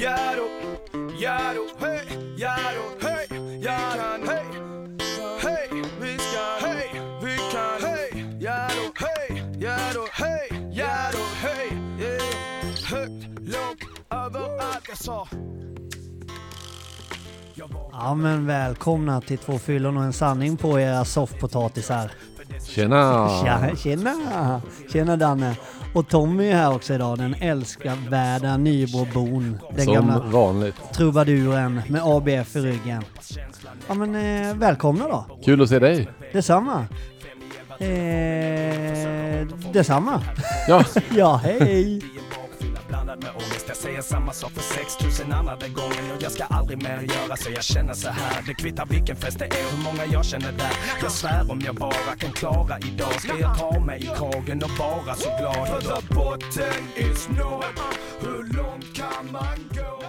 Jaro, Jaro, hej, Jaro, hej, Jaro, hej, hej, vi ska, hej, vi kan, hej, Jaro, hej, Jaro, hej, Jaro, hej, yeah. högt, lågt, överallt jag sa. Ja men välkomna till två fyllon och en sanning på era soffpotatisar. Tjena! Tja, tjena! Tjena Danne! Och Tommy är här också idag, den älskvärda Nybobon. Den Som gamla vanligt. trubaduren med ABF i ryggen. Ja men eh, välkomna då. Kul att se dig. Detsamma. Eh, detsamma. Ja. ja, hej. Jag säger samma sak för 6000 andra gången. Och jag ska aldrig mer göra så jag känner så här. Det kvittar vilken fest det är, hur många jag känner där. Jag svär om jag bara kan klara idag. Ska jag ta mig i kragen och vara så glad? För the botten is nådd Hur långt kan man gå?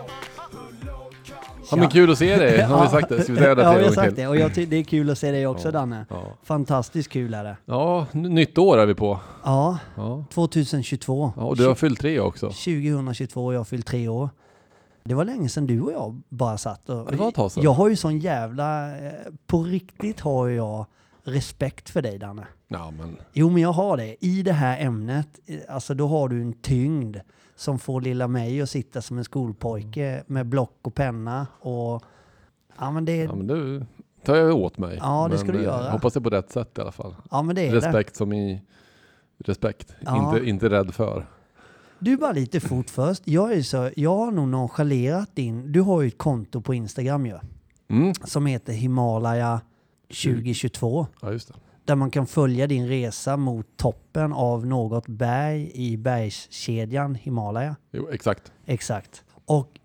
Ja men kul att se dig. Har vi sagt det? Ska vi säga det Ja, vi har sagt det. Och jag det är kul att se dig också Ja. Danne. Ja. Fantastiskt kul är det. ja, nytt år är vi på. Ja, Ja. 2022. ja och du har fyllt tre också. 2022 och jag har fyllt tre år. Det var länge sedan du och jag bara satt och... Det var ett tag sedan. Jag har ju sån jävla... eh, På riktigt har jag respekt för dig Danne. Ja, men Jo men jag har det. I det här ämnet, eh, alltså då har du en tyngd som får lilla mig att sitta som en skolpojke med block och penna och... Ja men det, ja, men du tar jag åt mig. Ja, det ska du eh, göra. Hoppas det är på rätt sätt i alla fall. ja, men det är det. Respekt som i respekt. Ja. Inte, inte rädd för. Du bara lite fort först. Jag, är så, jag har nog nonchalerat din... Du har ju ett konto på Instagram ju. Mm. Som heter Himalaya 2022. Ja, just det. Där man kan följa din resa mot toppen av något berg i bergskedjan Himalaya. Jo, exakt. Exakt. Och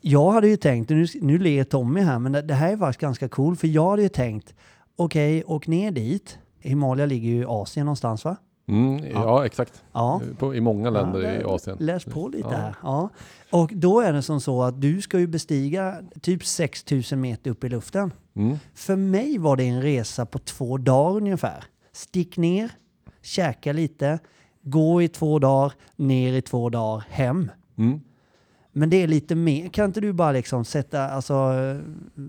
jag hade ju tänkt, nu, nu ler Tommy här, men det, det här är faktiskt ganska cool. För jag hade ju tänkt, okej, åk ner dit. Himalaya ligger ju i Asien någonstans va? Mm, ja. exakt. Ja. På, I många länder Ja, i Asien. Läs på lite Ja. här. Ja. Och då är det som så att du ska ju bestiga typ 6000 meter upp i luften. Mm. För mig var det en resa på två dagar ungefär. Stick ner, käka lite, gå i två dagar, ner i två dagar, hem. Mm. Men det är lite mer, kan inte du bara liksom sätta, alltså,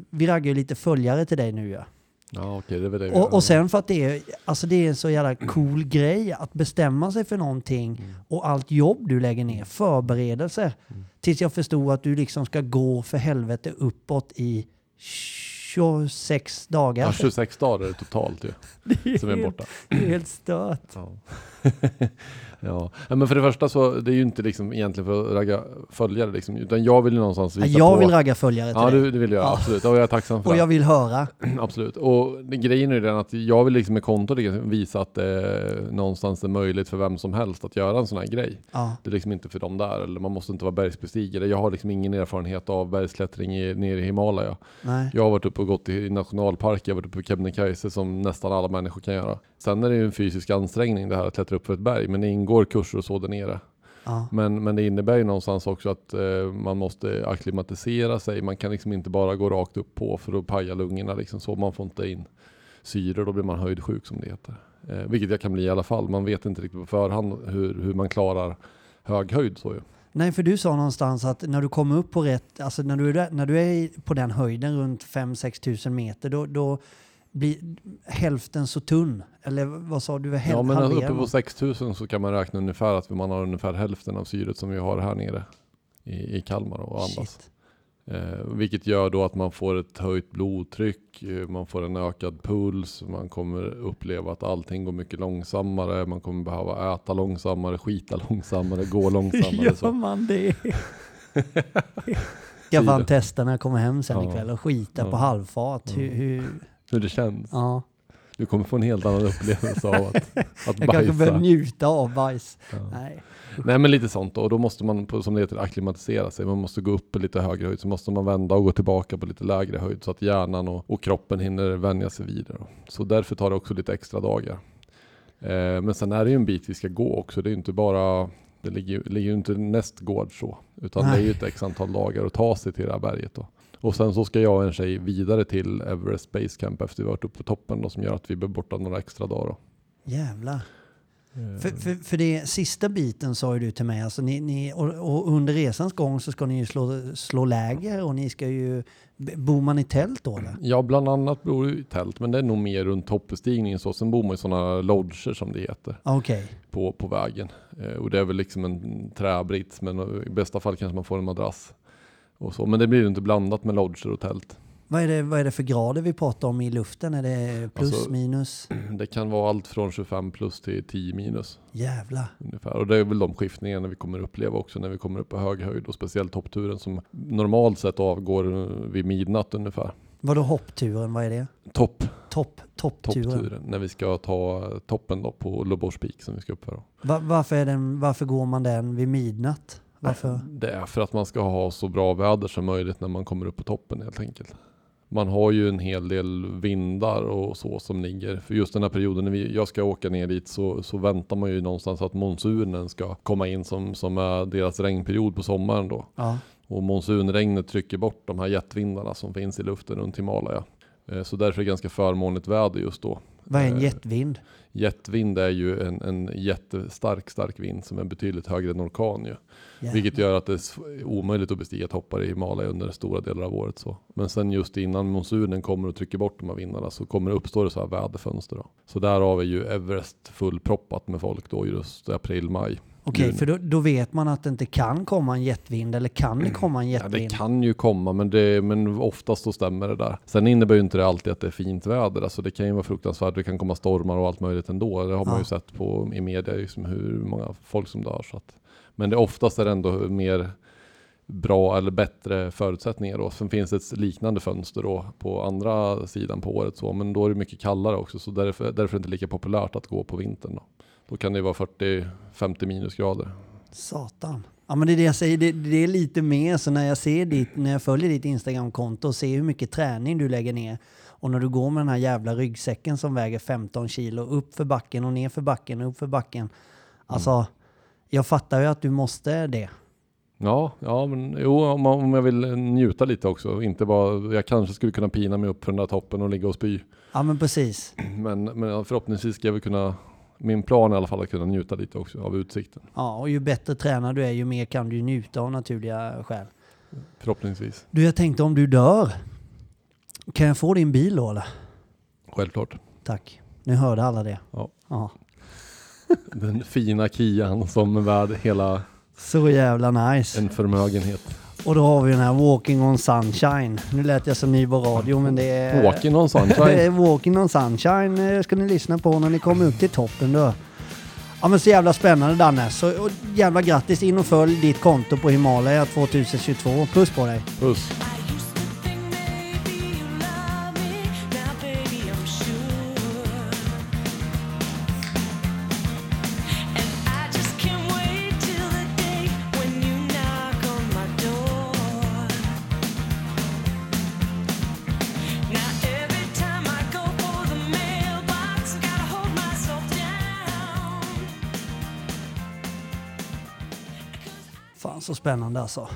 vi raggar ju lite följare till dig nu ja. Ja, okej, det det. Och, och sen för att det är, alltså det är en så jävla cool grej att bestämma sig för någonting Mm. och allt jobb du lägger ner, förberedelser. Tills jag förstod att du liksom ska gå för helvete uppåt i 26 dagar. Ja, 26 dagar är det totalt ju, Det är som är helt- borta. Det är helt stört. Ja. ja. men för det första så det är ju inte liksom egentligen för att ragga följare liksom, utan jag vill ju någonstans visa Jag på... vill ragga följare till Ja, det, det vill jag Ja. absolut. Och jag är tacksam för Och det. jag vill höra. Absolut. Och grejen är ju den att jag vill liksom med kontot liksom visa att det någonstans är möjligt för vem som helst att göra en sån här grej. Ja. Det är liksom inte för dem där, eller man måste inte vara bergsbestigare. Jag har liksom ingen erfarenhet av bergsklättring i, nere i Himalaya. Nej. Jag har varit uppe och gått i nationalparker, jag har varit uppe på Kebnekaise som nästan alla människor kan göra. Sen är det ju en fysisk ansträngning det här att klättra upp för ett berg, men det ingår kurser och så där nere. Ja. Men, men det innebär ju någonstans också att eh, man måste akklimatisera sig. Man kan liksom inte bara gå rakt upp på för att paja lungorna liksom så. Man får inte in syre, då blir man höjdsjuk som det heter. Eh, vilket jag kan bli i alla fall. Man vet inte riktigt på förhand hur, hur man klarar hög höjd så ju. Nej, för du sa någonstans att när du kommer upp på rätt, alltså när du när du är på den höjden runt 5-6 tusen meter, då, då blir hälften så tunn. Eller vad sa du? Ja men uppe på man. 6000 så kan man räkna ungefär att man har ungefär hälften av syret som vi har här nere i, i Kalmar och andas. Eh, vilket gör då att man får ett höjt blodtryck, eh, man får en ökad puls, man kommer uppleva att allting går mycket långsammare, man kommer behöva äta långsammare, skita långsammare, gå långsammare. Gör så. man det? Ska fan testa när jag kommer hem sen Ja. ikväll och skita Ja. på halvfart. Ja. Hur, hur, Hur det känns. ja. Du kommer få en helt annan upplevelse av att, att Jag kanske börjar bajsa. njuta av bajs. Ja. Nej. Nej men lite sånt och då måste man som det heter akklimatisera sig. Man måste gå upp på lite högre höjd så måste man vända och gå tillbaka på lite lägre höjd så att hjärnan och, och kroppen hinner vänja sig vidare. Så därför tar det också lite extra dagar. Eh, men sen är det ju en bit vi ska gå också. Det är ju inte bara det ligger, ju- inte nästgård så utan det är ju Nej. ett x antal dagar att ta sig till det här berget då. Och sen så ska jag och en tjej vidare till Everest Base Camp efter vi varit uppe på toppen då som gör att vi blir borta några extra dagar då. Jävlar. För, för, för det sista biten sa ju du till mig, alltså ni, ni, och, och under resans gång så ska ni ju slå, slå läger och ni ska ju... Bor man i tält då eller? Ja, bland annat bor det i tält, men det är nog mer runt toppbestigningen så. Sen bor man i sådana lodger som det heter Okej. på, på vägen. Eh, och det är väl liksom en träbrits, men i bästa fall kanske man får en madrass. Och så. Men det blir ju inte blandat med lodger och tält. Vad är, det, vad är det för grader vi pratar om i luften? Är det plus, Alltså- minus? Det kan vara allt från 25 plus till 10 minus. Jävlar. Ungefär. Och det är väl de skiftningarna vi kommer uppleva också när vi kommer upp på hög höjd och speciellt toppturen som normalt sett avgår vid midnatt ungefär. Vadå hoppturen? Vad är det? Topp, Topp, toppturen. toppturen, när vi ska ta toppen då på Lobors Peak som vi ska uppföra. Va, varför, den, varför går man den vid midnatt? Varför? Det är för att man ska ha så bra väder som möjligt när man kommer upp på toppen helt enkelt. Man har ju en hel del vindar och så som ligger. För just den här perioden när vi, jag ska åka ner dit så, så väntar man ju någonstans att monsunen ska komma in som, som är deras regnperiod på sommaren då. Ja. Och monsunregnet trycker bort de här jetvindarna som finns i luften runt Himalaya. Eh, Så därför är det ganska förmånligt väder just då. Vad är en Eh, jetvind? Jetvind är ju en, en jättestark, stark vind som är betydligt högre än orkan ju. Jävlar. Vilket gör att det är omöjligt att bestiga toppar i Himalaya under stora delar av året. Så. Men sen just innan monsunen kommer och trycker bort de här vindarna så kommer det uppstå det så här väderfönster. Då. Så därav är ju Everest fullproppat med folk då just i april, maj. Okej, för då, då vet man att det inte kan komma en jetvind, eller kan det komma en Ja, det kan ju komma, men, det, men oftast så stämmer det där. Sen innebär ju inte det alltid att det är fint väder. Alltså det kan ju vara fruktansvärt. Det kan komma stormar och allt möjligt ändå. Det har man Ja. ju sett på, i media, liksom hur många folk som dör. Så att, men det oftast är det ändå mer bra eller bättre förutsättningar då. Sen finns det ett liknande fönster då på andra sidan på året så, men då är det mycket kallare också. Så därför, därför är det inte lika populärt att gå på vintern då. Då kan det vara 40-50 minusgrader. Satan. Ja men det är det jag säger, det, det är lite mer så när jag ser ditt, när jag följer ditt Instagramkonto och ser hur mycket träning du lägger ner och när du går med den här jävla ryggsäcken som väger 15 kilo upp för backen och ner för backen och upp för backen. Alltså, jag fattar ju att du måste det. Ja, ja men jo, om, om jag vill njuta lite också. Inte bara, jag kanske skulle kunna pina mig upp för den där toppen och ligga och spy. Ja men precis. Men, men förhoppningsvis ska jag väl kunna, min plan är i alla fall att kunna njuta lite också av utsikten. Ja, och ju bättre tränad du är ju mer kan du ju njuta av naturliga skäl. Förhoppningsvis. Du, jag tänkte om du dör, kan jag få din bil då eller? Självklart. Tack. Nu hörde alla det. Ja. Ja. Den fina Kian som är värd hela Så jävla nice. en förmögenhet. Och då har vi den här Walking on Sunshine. Nu lät jag som ny på radio men det är... Walking on Det sunshine. är Walking on Sunshine eh, ska ni lyssna på när ni kommer upp till toppen då. Ja men så jävla spännande Danne. Så jävla grattis in och följ ditt konto på Himalaya 2022. Puss på dig. Puss. Spännande alltså.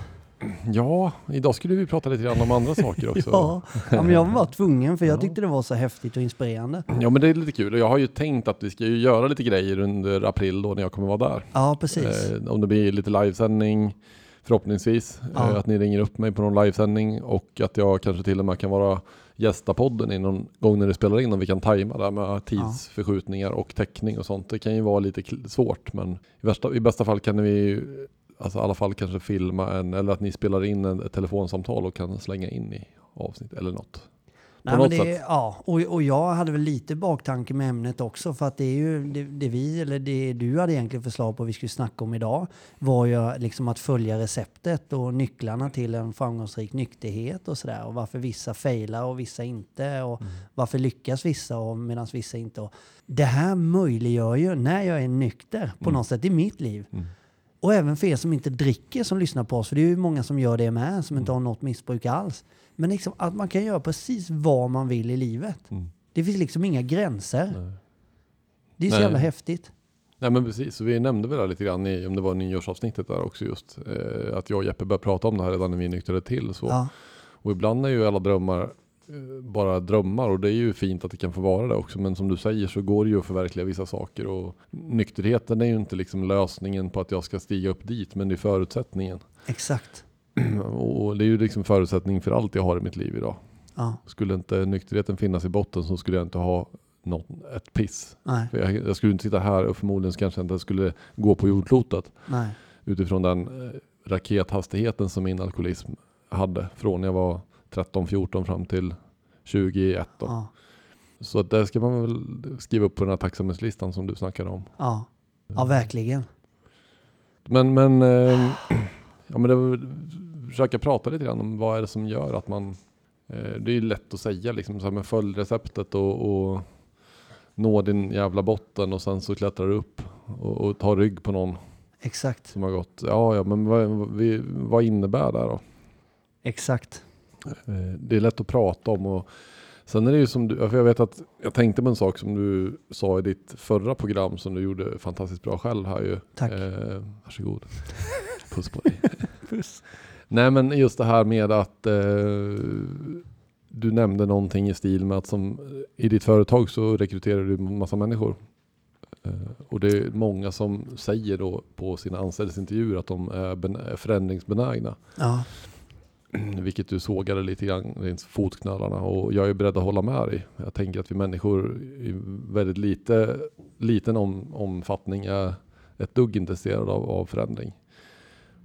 Ja, idag skulle vi prata lite grann om andra saker också. Ja, ja men jag var tvungen för jag tyckte det var så häftigt och inspirerande. Ja men det är lite kul och jag har ju tänkt att vi ska ju göra lite grejer under april då när jag kommer vara där. Ja precis. Eh, om det blir lite livesändning förhoppningsvis. Ja. Eh, att ni ringer upp mig på någon livesändning och att jag kanske till och med kan vara gästa podden i någon gång när det spelar in och vi kan tajma det med tidsförskjutningar och täckning och sånt. Det kan ju vara lite svårt men i, värsta, i bästa fall kan vi alltså i alla fall kanske filma en eller att ni spelar in en, ett telefonsamtal och kan slänga in i avsnitt eller något. Nej, men det, ja, och, och jag hade väl lite baktanke med ämnet också för att det är ju det, det vi, eller det du hade egentligen förslag på vi skulle snacka om idag var ju liksom att följa receptet och nycklarna till en framgångsrik nykterhet och sådär och varför vissa failar och vissa inte och varför lyckas vissa och medan vissa inte. Och det här möjliggör ju när jag är nykter på något sätt i mitt liv och även för er som inte dricker som lyssnar på oss, för det är ju många som gör det med, som inte har något missbruk alls. Men liksom att man kan göra precis vad man vill i livet. Mm. Det finns liksom inga gränser. Nej. Det är så Nej. jävla häftigt. Nej men precis, så vi nämnde väl det lite grann i, om det var nyårsavsnittet där också just. Eh, att jag och Jeppe började prata om det här redan när vi nyktrade till. Så. Ja. Och ibland är ju alla drömmar bara drömmar och det är ju fint att det kan få vara det också. Men som du säger så går det ju att förverkliga vissa saker och nykterheten är ju inte liksom lösningen på att jag ska stiga upp dit, men det är förutsättningen. Exakt. Och det är ju liksom förutsättning för allt jag har i mitt liv idag. Ja, Skulle inte nykterheten finnas i botten så skulle jag inte ha något, ett piss. jag, jag skulle inte sitta här och förmodligen kanske inte skulle gå på jordklotet nej. utifrån den eh, rakethastigheten som min alkoholism hade från jag var 13-14 fram till 21. Då. Ja, Så det ska man väl skriva upp på den här tacksamhetslistan som du snackade om. ja. ja verkligen. Men, men, eh, ja, men det var, försöka prata lite grann om vad är det som gör att man, eh, det är ju lätt att säga liksom, så här med följ receptet och, och nå din jävla botten och sen så klättrar du upp och, och tar rygg på någon Exakt. som har gått. Ja, ja, men vad, vad innebär det då? Exakt. Eh, Det är lätt att prata om och sen är det ju som du, för jag vet att jag tänkte på en sak som du sa i ditt förra program som du gjorde fantastiskt bra själv här ju. Tack. Eh, varsågod. Puss på dig. Nej men just det här med att eh, du nämnde någonting i stil med att som i ditt företag så rekryterar du massa människor. Eh, och det är många som säger då på sina anställningsintervjuer att de är förändringsbenägna. Ja, Vilket du sågade lite grann längs fotknölarna och jag är beredd att hålla med dig. Jag tänker att vi människor i väldigt lite, liten om, omfattning är ett dugg intresserade av, av förändring.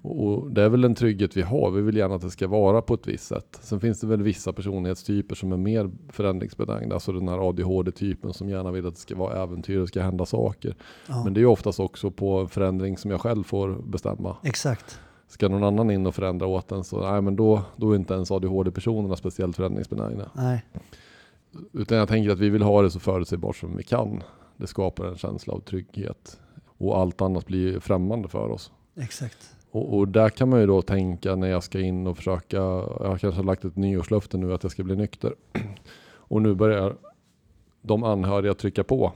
Och, det är väl en trygghet vi har. Vi vill gärna att det ska vara på ett visst sätt. Sen finns det väl vissa personlighetstyper som är mer förändringsbenägna. Alltså den här ADHD-typen som gärna vill att det ska vara äventyr och ska hända saker. ja. Men det är ju oftast också på förändring som jag själv får bestämma. exakt. Ska någon annan in och förändra åt en så nej, men då, då är inte ens ADHD-personerna speciellt förändringsbenägna. Nej, Utan jag tänker att vi vill ha det så förutsägbart som vi kan. Det skapar en känsla av trygghet. Och allt annat blir främmande för oss. exakt. Och, och där kan man ju då tänka när jag ska in och försöka, jag kanske har lagt ett nyårslöfte nu att jag ska bli nykter. Och nu börjar de anhöriga trycka på.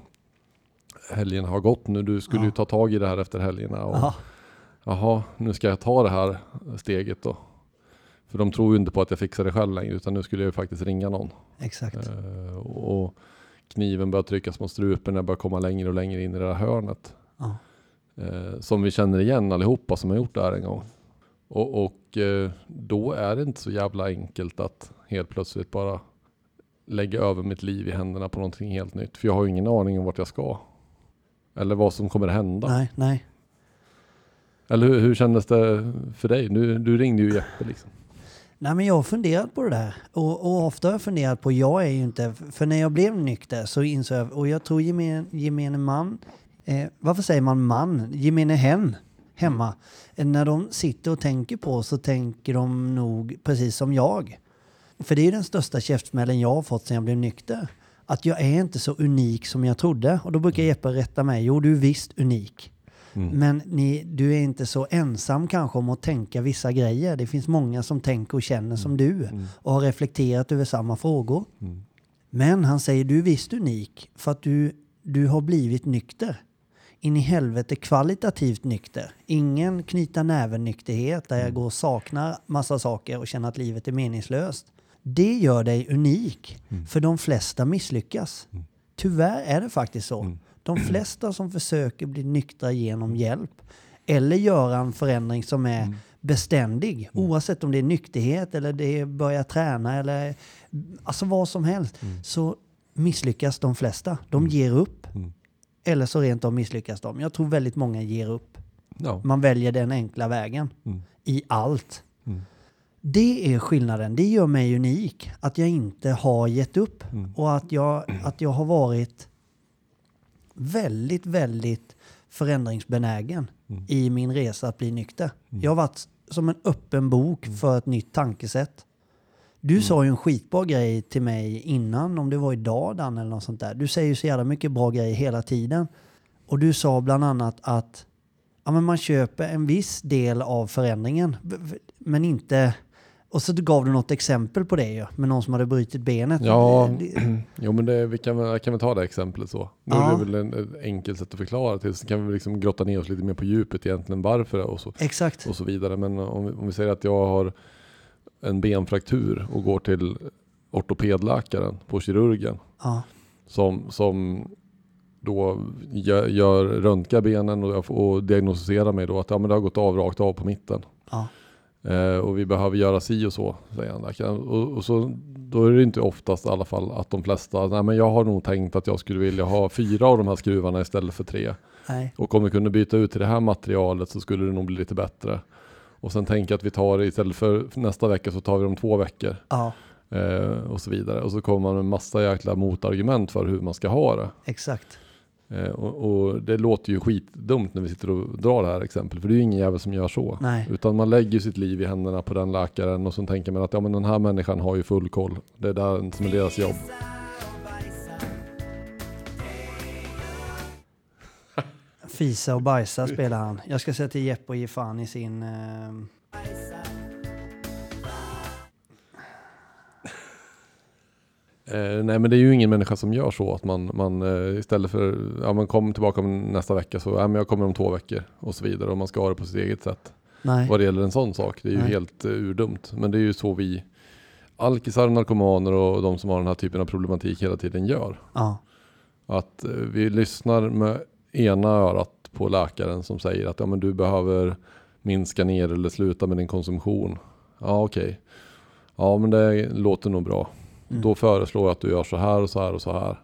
Helgen har gått nu, du skulle Ja. ju ta tag i det här efter helgerna. Och, Ja, Jaha, nu ska jag ta det här steget då. För de tror ju inte på att jag fixar det själv längre, utan nu skulle jag ju faktiskt ringa någon. exakt. Eh, och kniven börjar tryckas mot strupen, jag börjar komma längre och längre in i det här hörnet. Ja, Eh, som vi känner igen allihopa som har gjort det här en gång. Och, och eh, då är det inte så jävla enkelt att helt plötsligt bara lägga över mitt liv i händerna på någonting helt nytt. För jag har ju ingen aning om vart jag ska. Eller vad som kommer hända. nej, nej. Eller hur, hur kändes det för dig? Du, du ringde ju Jeppe liksom. Nej men jag har funderat på det där. Och, och ofta har jag funderat på, jag är ju inte, för när jag blev nykter så insåg jag, och jag tror gemene, gemene man, eh, varför säger man man? Gemene hen hemma. Eh, När de sitter och tänker på så tänker de nog precis som jag. För det är ju den största käftsmällen jag har fått sedan jag blev nykter. Att jag är inte så unik som jag trodde. Och då brukar Jeppe rätta mig, jo du är visst unik. Mm. Men ni, du är inte så ensam kanske om att tänka vissa grejer. Det finns många som tänker och känner som du och har reflekterat över samma frågor. Mm. Men han säger du är visst unik för att du, du har blivit nykter. In i helvete kvalitativt nykter. Ingen knyta näven nykterhet där jag går och saknar massa saker och känner att livet är meningslöst. Det gör dig unik. För de flesta misslyckas. Tyvärr är det faktiskt så. De flesta som försöker bli nyktra genom hjälp eller göra en förändring som är beständig, oavsett om det är nykterhet eller det är börja träna eller alltså vad som helst, så misslyckas de flesta. De ger upp. Mm. Eller så rent av misslyckas de. Jag tror väldigt många ger upp. Ja. Man väljer den enkla vägen Mm. i allt. Mm. Det är skillnaden. Det gör mig unik. Att jag inte har gett upp. Mm. Och att jag, att jag har varit väldigt, väldigt förändringsbenägen Mm. i min resa att bli nykter. Jag har varit som en öppen bok Mm. för ett nytt tankesätt. Du sa ju en skitbra grej till mig innan, om det var idag Dan eller något sånt där. Du säger ju så jävla mycket bra grejer hela tiden. Och du sa bland annat att ja, men man köper en viss del av förändringen, men inte... Och så gav du något exempel på det ju, med någon som hade brutit benet. Ja, jo men det, vi kan, kan väl ta det exemplet så. Nu Ja. är det väl en, ett enkelt sätt att förklara till, så kan vi liksom grotta ner oss lite mer på djupet egentligen varför och så, Exakt. och så vidare. Men om, vi- om vi säger att jag har en benfraktur och går till ortopedläkaren på kirurgen Ja, som, som då gör, gör röntgar benen och, och diagnostiserar mig då att ja, men det har gått av rakt av på mitten. ja, Eh, och vi behöver göra si och så, säger han. Och, och så, då är det inte oftast i alla fall att de flesta, nej men jag har nog tänkt att jag skulle vilja ha fyra av de här skruvarna istället för tre. nej, Och om vi kunde byta ut till det här materialet så skulle det nog bli lite bättre. Och sen tänker jag att vi tar det istället för nästa vecka så tar vi dem två veckor. ja, Eh, och så vidare. Och så kommer man med massa jäkla motargument för hur man ska ha det. exakt. Eh, och, och det låter ju skitdumt när vi sitter och drar det här exemplet. För det är ju ingen jävel som gör så. Nej, Utan man lägger sitt liv i händerna på den läkaren och så tänker man att ja, men den här människan har ju full koll. Det är där som är deras jobb. Fisa och bajsa spelar han. Jag ska säga till Jeppe och ge fan i sin... Eh, Eh, nej men det är ju ingen människa som gör så att man, man eh, istället för, ja man kommer tillbaka om nästa vecka så, ja men jag kommer om två veckor och så vidare och man ska ha det på sitt eget sätt. nej, Vad det gäller en sån sak, det är ju Nej. helt uh, urdumt. Men det är ju så vi alkisar, narkomaner och de som har den här typen av problematik hela tiden gör. ja, Att eh, vi lyssnar med ena örat på läkaren som säger att ja, men du behöver minska ner eller sluta med din konsumtion. Ja okej. Ja men det låter nog bra. Mm. Då föreslår jag att du gör så här och så här och så här.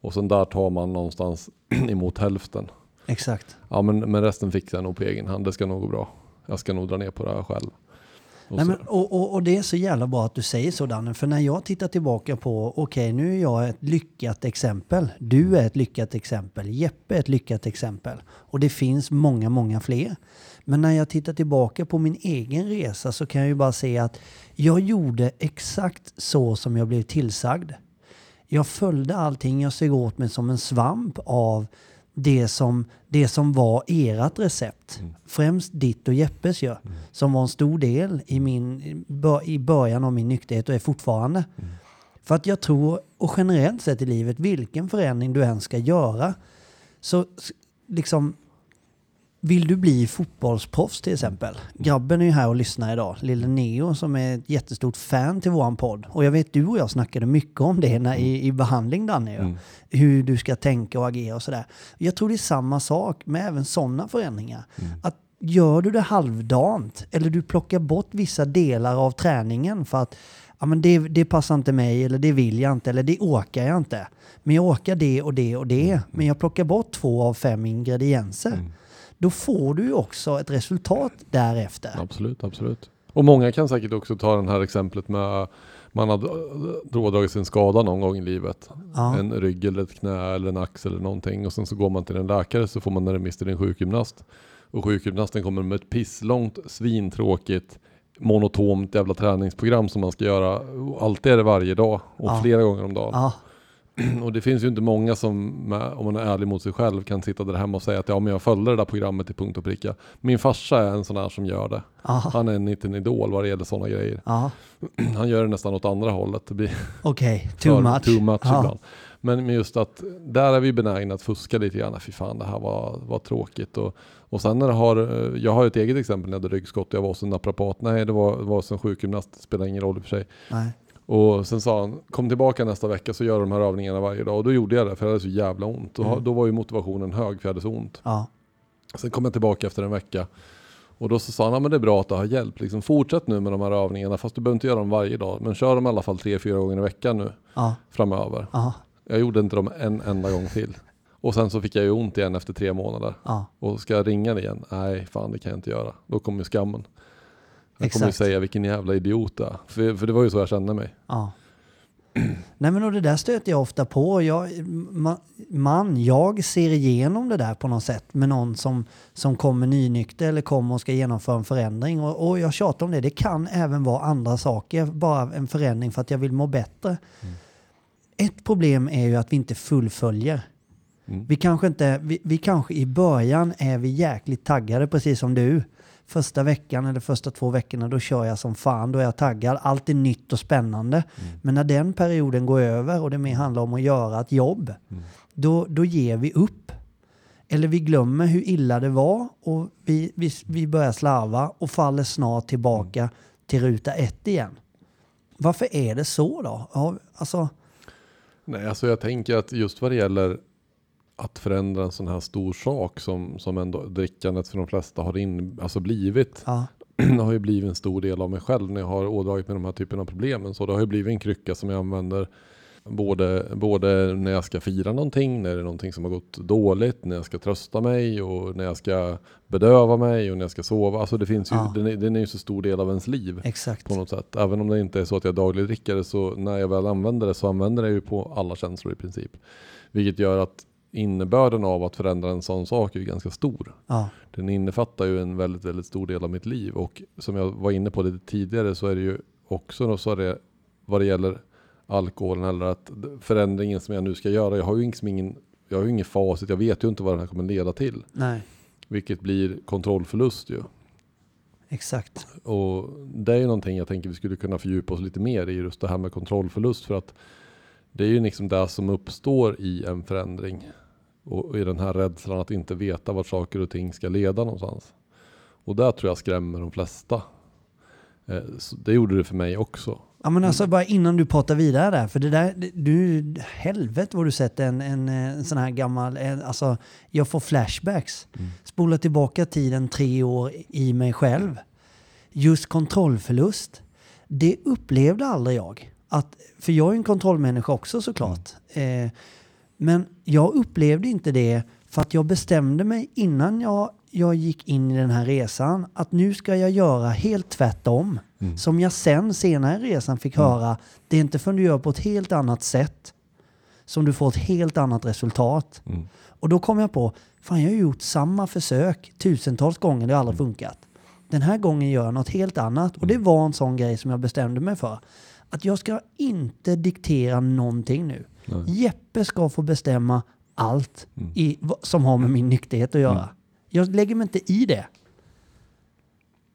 Och sen där tar man någonstans emot hälften. exakt. Ja men, men resten fixar jag nog på egen hand. Det ska nog gå bra. Jag ska nog dra ner på det här själv. Och Nej, men, och, och, och det är så jävla bra att du säger så Danne, för när jag tittar tillbaka på, okej nu är jag ett lyckat exempel, du är ett lyckat exempel, Jeppe är ett lyckat exempel och det finns många, många fler. Men när jag tittar tillbaka på min egen resa så kan jag ju bara se att jag gjorde exakt så som jag blev tillsagd. Jag följde allting, jag sög åt mig som en svamp av det som, det som var ert recept. Främst ditt och Jeppes ju, som var en stor del i, min, i början av min nykterhet och är fortfarande. För att jag tror, och generellt sett i livet, vilken förändring du än ska göra, så liksom vill du bli fotbollsproffs till exempel? Grabben är ju här och lyssnar idag. Lille Neo som är ett jättestort fan till våran podd. Och jag vet du och jag snackade mycket om det när, i, i behandling Danne. Mm. Hur du ska tänka och agera och sådär. Jag tror det är samma sak med även sådana förändringar. Att gör du det halvdant eller du plockar bort vissa delar av träningen för att ja, men det, det passar inte mig eller det vill jag inte eller det orkar jag inte. Men jag orkar det och det och det. Men jag plockar bort två av fem ingredienser. Då får du ju också ett resultat därefter. Absolut, absolut. Och många kan säkert också ta det här exemplet med man har då dragit sin skada någon gång i livet. Ja. En rygg eller ett knä eller en axel eller någonting. Och sen så går man till en läkare så får man en remiss till en sjukgymnast. Och sjukgymnasten kommer med ett pisslångt, svintråkigt, monotont jävla träningsprogram som man ska göra. Alltid är det varje dag och Ja. flera gånger om dagen. Ja, Och det finns ju inte många som, om man är ärlig mot sig själv, kan sitta där hemma och säga att ja, men jag följde det där programmet till punkt och pricka. Min farsa är en sån här som gör det. ja, Han är en liten idol vad det gäller sådana grejer. ja. Han gör det nästan åt andra hållet. Det blir Okej, too för- much. Too much ibland. Men men just att där är vi benägna att fuska lite grann. Fy fan det här var, var tråkigt. Och, och sen när det har, eh, jag har ett eget exempel när jag hade ryggskott. Jag var hos en naprapat. Nej det var, var hos en sjukgymnast. Det spelar ingen roll i och för sig. Nej. Och sen sa han, kom tillbaka nästa vecka så gör de här övningarna varje dag. Och då gjorde jag det för jag hade så jävla ont. Och Mm. då var ju motivationen hög för jag hade så ont. Ja, Sen kom jag tillbaka efter en vecka. Och då så sa han, men det är bra att det har hjälpt. Liksom, fortsätt nu med de här övningarna, fast du behöver inte göra dem varje dag. Men kör dem i alla fall tre, fyra gånger i veckan nu ja, framöver. ja, Jag gjorde inte dem en enda gång till. Och sen så fick jag ju ont igen efter tre månader. ja. Och ska jag ringa det igen? Nej, fan det kan jag inte göra. Då kommer ju skammen. Jag kommer ju säga vilken jävla idiot det. För, för det var ju så jag kände mig. Ja. Nej men och det där stöter jag ofta på. Jag, ma, man, jag ser igenom det där på något sätt med någon som, som kommer nynykter eller kommer och ska genomföra en förändring. Och, och jag tjatar om det. Det kan även vara andra saker, bara en förändring för att jag vill må bättre. Ett problem är ju att vi inte fullföljer. Mm. Vi kanske inte, vi, vi kanske i början är vi jäkligt taggade precis som du. Första veckan eller första två veckorna då kör jag som fan, då är jag taggad. Allt är nytt och spännande. Men när den perioden går över och det mer handlar om att göra ett jobb, då, då ger vi upp. Eller vi glömmer hur illa det var och vi, vi, vi börjar slarva och faller snart tillbaka till ruta ett igen. Varför är det så då? Alltså, Nej, alltså jag tänker att just vad det gäller att förändra en sån här stor sak som, som ändå drickandet för de flesta har in, alltså blivit. ja, Det har ju blivit en stor del av mig själv när jag har ådragit med de här typen av problemen. Så det har ju blivit en krycka som jag använder både, både när jag ska fira någonting, när det är någonting som har gått dåligt, när jag ska trösta mig och när jag ska bedöva mig och när jag ska sova. Alltså det finns ju, Ja. den, är, den är ju så stor del av ens liv exakt. på något sätt. Även om det inte är så att jag dagligdrickare så när jag väl använder det så använder jag ju på alla känslor i princip. Vilket gör att innebörden av att förändra en sån sak är ju ganska stor. Ja, Den innefattar ju en väldigt, väldigt stor del av mitt liv och som jag var inne på lite tidigare så är det ju också så det vad det gäller alkoholen eller att förändringen som jag nu ska göra, jag har ju liksom ingen, jag har ju ingen facit, jag vet ju inte vad den här kommer leda till. nej, Vilket blir kontrollförlust ju. exakt. Och det är ju någonting jag tänker vi skulle kunna fördjupa oss lite mer i just det här med kontrollförlust för att det är ju liksom det som uppstår i en förändring och i den här rädslan att inte veta vart saker och ting ska leda någonstans. Och där tror jag skrämmer de flesta. Eh, så Det gjorde det för mig också. Ja men alltså bara innan du pratar vidare där, för det där, det- du, helvete vad du sett en, en, en sån här gammal, en, alltså jag får flashbacks. Spola tillbaka tiden tre år i mig själv. Just kontrollförlust, det upplevde aldrig jag. Att, för jag är en kontrollmänniska också såklart. Eh, men jag upplevde inte det för att jag bestämde mig innan jag, jag gick in i den här resan att nu ska jag göra helt tvärtom. Som jag sen senare i resan fick höra, det är inte förrän du gör på ett helt annat sätt som du får ett helt annat resultat. Mm. Och då kom jag på, fan jag har gjort samma försök tusentals gånger, det har aldrig funkat. Den här gången gör jag något helt annat och det var en sån grej som jag bestämde mig för. Att jag ska inte diktera någonting nu. Nej. Jeppe ska få bestämma allt i, vad- som har med min nykterhet att göra. Jag lägger mig inte i det.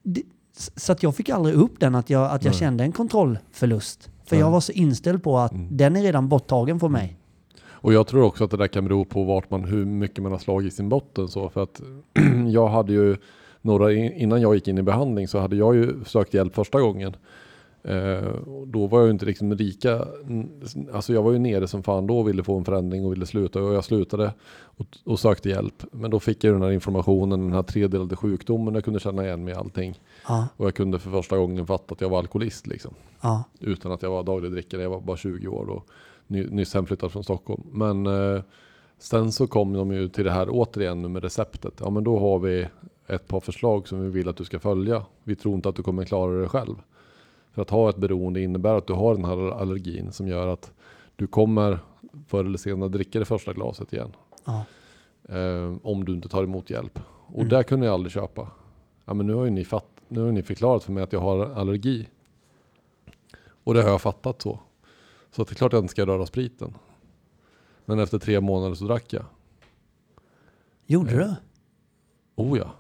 det. Så att jag fick aldrig upp den att jag, att jag Nej. kände en kontrollförlust. För Nej. jag var så inställd på att den är redan borttagen för mig. Och jag tror också att det där kan bero på vart man, hur mycket man har slagit i sin botten så. För att jag hade ju några, innan jag gick in i behandling så hade jag ju sökt hjälp första gången. Eh, då var jag ju inte liksom lika, alltså jag var ju nere som fan då och ville få en förändring och ville sluta och jag slutade och, och sökte hjälp. Men då fick jag den här informationen, den här tredelade sjukdomen, jag kunde känna igen mig i allting. Ja, Och jag kunde för första gången fatta att jag var alkoholist liksom ja, utan att jag var dagligdrickare. Jag var bara 20 år och ny, nyss hemflyttad från Stockholm. Men eh, sen så kom de ju till det här återigen nu med receptet. Ja men då har vi ett par förslag som vi vill att du ska följa. Vi tror inte att du kommer klara det själv. För att ha ett beroende innebär att du har den här allergin som gör att du kommer förr eller senare dricka det första glaset igen. ja. Eh, om du inte tar emot hjälp. Och Mm. där kunde jag aldrig köpa. Ja men nu har ju ni, fatt, nu har ni förklarat för mig att jag har allergi. Och det har jag fattat så. Så att det är klart att jag inte ska röra spriten. Men efter tre månader så drack jag. Gjorde Eh. du? Oh ja.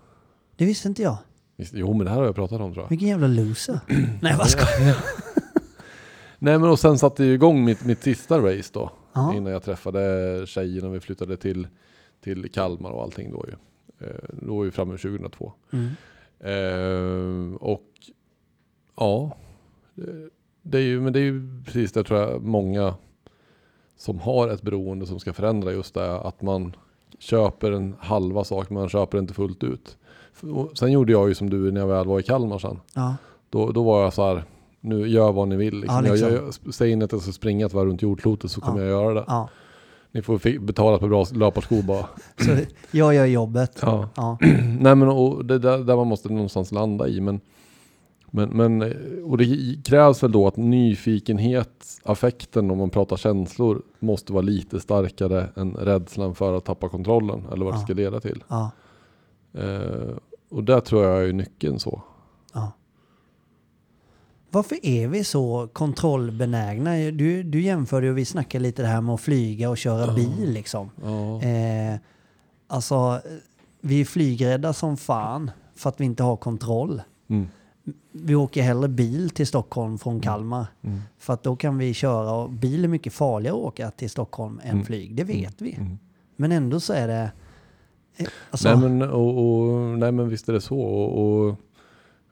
Det visste inte jag. Visst, Jo men det här har jag pratat om tror jag. Vilken jävla loser. Nej vad ska Nej men och sen satte jag igång mitt, mitt sista race då. Ja. Innan jag träffade tjejen och vi flyttade till, till Kalmar och allting då ju. Eh, då var vi framme 2002. Mm. Eh, och ja, det- det är ju, men det är ju precis det tror jag många som har ett beroende som ska förändra just det att man köper en halva sak men man köper inte fullt ut. Sen gjorde jag ju som du när jag väl var i Kalmar sen. Ja, Då, då var jag så här, nu gör vad ni vill. Liksom. Ja, liksom. Jag, jag, säg inte att jag ska springa ett varv runt jordklotet så kommer Ja. jag göra det. ja. Ni får betala på bra löparskor bara. Så jag gör jobbet. Ja. Ja. Nej men och det är där, där man måste någonstans landa i. Men, men, men, eh, och det krävs väl då att nyfikenhet, affekten om man pratar känslor, måste vara lite starkare än rädslan för att tappa kontrollen eller vad det Ja. ska leda till. Ja. Eh, och där tror jag är nyckeln så. Ja. Varför är vi så kontrollbenägna? Du, du jämförde ju, vi snackade lite det här med att flyga och köra bil liksom. Ja. Eh, alltså, vi är flygrädda som fan för att vi inte har kontroll. Mm. Vi åker hellre bil till Stockholm från Kalmar. Mm. För att då kan vi köra och bil är mycket farligare att åka till Stockholm än Mm. flyg. Det vet vi. Mm. Men ändå så är det... Alltså, Nej, men, och, och, nej men visst är det så. Och, och,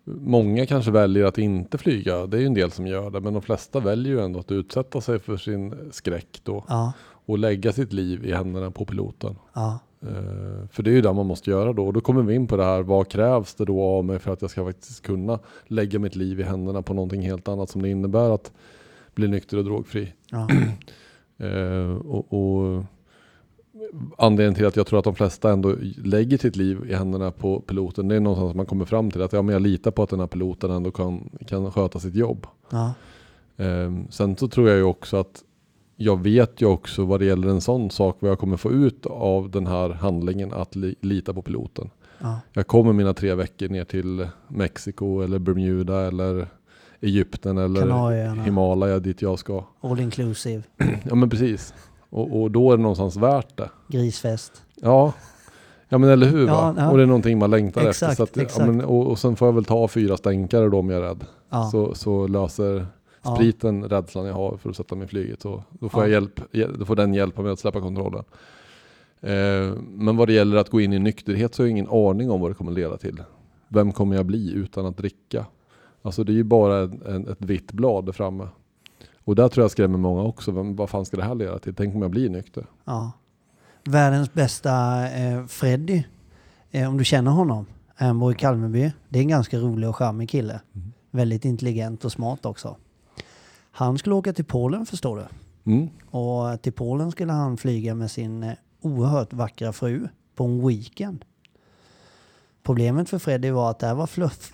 Många kanske väljer att inte flyga, det är ju en del som gör det, men de flesta väljer ju ändå att utsätta sig för sin skräck då Ja, och lägga sitt liv i händerna på piloten. ja, Eh, för det är ju det man måste göra då. Och då kommer vi in på det här, vad krävs det då av mig för att jag ska faktiskt kunna lägga mitt liv i händerna på någonting helt annat som det innebär att bli nykter och drogfri. ja. Eh, och, och anledningen till att jag tror att de flesta ändå lägger sitt liv i händerna på piloten, det är någonstans man kommer fram till att ja, men jag litar på att den här piloten ändå kan, kan sköta sitt jobb. ja. Eh, sen så tror jag ju också att jag vet ju också vad det gäller en sån sak vad jag kommer få ut av den här handlingen att li, lita på piloten. ja. Jag kommer mina tre veckor ner till Mexiko eller Bermuda eller Egypten eller Kanarieöarna, Himalaya dit jag ska. all inclusive, Ja men precis. Och, och då är det någonstans värt det. grisfest. Ja, ja men eller hur Ja, va? ja. Och det är någonting man längtar Exakt, efter. Att, exakt. Ja, men, och, och sen får jag väl ta fyra stänkare då om jag är rädd. Så, så löser spriten rädslan jag har för att sätta mig i flyget. Så då får, Ja. jag hjälp, hjäl- då får den hjälpa mig att släppa kontrollen. Eh, men vad det gäller att gå in i nykterhet så har jag ingen aning om vad det kommer leda till. Vem kommer jag bli utan att dricka? Alltså det är ju bara en, en, ett vitt blad där framme. Och där tror jag skrämmer många också. Vad fan ska det här leda till? Tänk om jag blir nykter? Ja. Världens bästa eh, Freddy, eh, om du känner honom, han bor i Kalmeby. Det är en ganska rolig och charmig kille. Mm. Väldigt intelligent och smart också. Han skulle åka till Polen förstår du. Mm. Och till Polen skulle han flyga med sin eh, oerhört vackra fru på en weekend. Problemet för Freddy var att det här var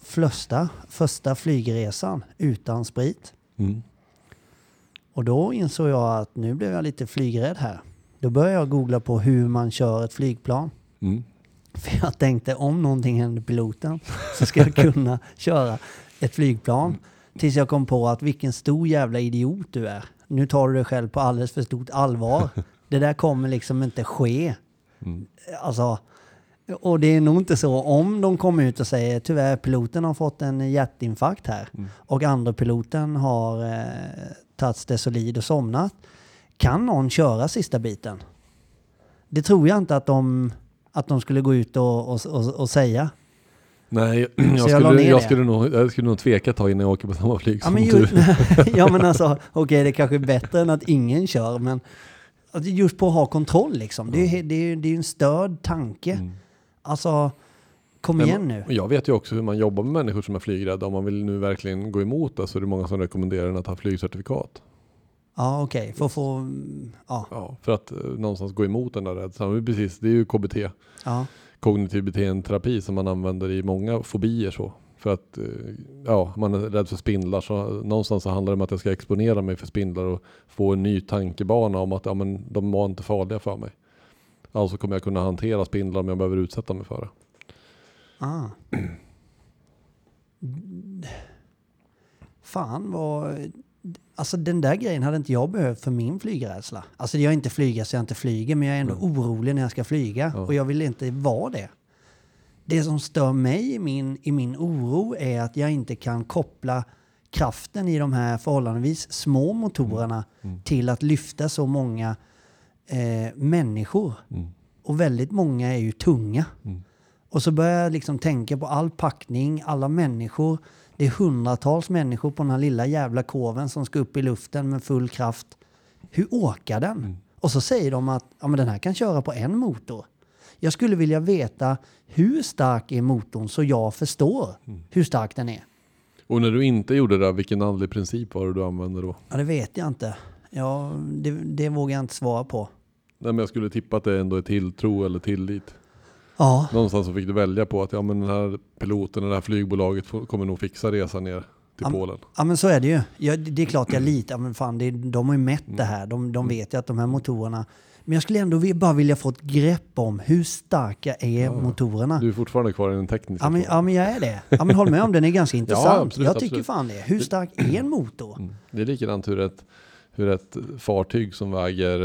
flösta, första flygresan utan sprit. Mm. Och då insåg jag att nu blev jag lite flygrädd här. Då började jag googla på hur man kör ett flygplan. Mm. För jag tänkte om någonting händer piloten så ska jag kunna köra ett flygplan. Tills jag kom på att vilken stor jävla idiot du är. Nu tar du dig själv på alldeles för stort allvar. Det där kommer liksom inte ske. Mm. Alltså, och det är nog inte så om de kommer ut och säger tyvärr piloten har fått en hjärtinfarkt här Mm. och andra piloten har eh, tagit Stesolid och somnat. Kan någon köra sista biten? Det tror jag inte att de, att de skulle gå ut och, och, och, och säga. Nej, jag, jag skulle, jag, det. skulle nog, jag skulle nog tveka ta innan jag åker på samma flyg Ja som men, du. ju, ja, men alltså, okej det kanske är bättre än att ingen kör men just på att ha kontroll liksom. Det är ju det är, ju- det är ju en störd tanke. Mm. Alltså, kom igen nu. Jag vet ju också hur man jobbar med människor som är flygrädda. Om man vill nu verkligen gå emot det så är det många som rekommenderar en att ha flygcertifikat. Ja okej, för att få... Ja, Ja, för att eh, någonstans gå emot den där rädslan. Precis, det är ju KBT, ja, kognitiv beteendeterapi, som man använder i många fobier. Så. För att eh, ja, man är rädd för spindlar. Så någonstans så handlar det om att jag ska exponera mig för spindlar och få en ny tankebana om att ja, men de var inte farliga för mig. Alltså kommer jag kunna hantera spindlar om jag behöver utsätta mig för det. Ah. Fan vad... Alltså den där grejen hade inte jag behövt för min flygrädsla. Alltså jag är inte flyga så jag inte flyger men jag är ändå orolig när jag ska flyga Ja. och jag vill inte vara det. Det som stör mig i min, i min oro är att jag inte kan koppla kraften i de här förhållandevis små motorerna Mm. till att lyfta så många eh, människor. Mm. Och väldigt många är ju tunga. Mm. Och så börjar jag liksom tänka på all packning, alla människor. Det är hundratals människor på den här lilla jävla koven som ska upp i luften med full kraft. Hur åker den? Mm. Och så säger de att ja, men den här kan köra på en motor. Jag skulle vilja veta hur stark är motorn så jag förstår Mm. hur stark den är. Och när du inte gjorde det, vilken andlig princip var det du använde då? Ja, det vet jag inte. Ja, det, det vågar jag inte svara på. Nej, men jag skulle tippa att det ändå är tilltro eller tillit. Ja, Någonstans så fick du välja på att ja, men den här piloten och det här flygbolaget kommer nog fixa resan ner till Ja, Polen. Ja men så är det ju. Ja, det är klart jag litar, men fan det, de har ju mätt det här. De, Mm. de vet ju att de här motorerna... Men jag skulle ändå bara vilja få ett grepp om hur starka är Ja. motorerna. Du är fortfarande kvar i den tekniska Ja men, ja men jag är det. Ja men håll med om den är ganska intressant. absolut, jag tycker absolut. fan det. Hur stark är en motor? Mm. Det är likadant hur ett, hur ett fartyg som väger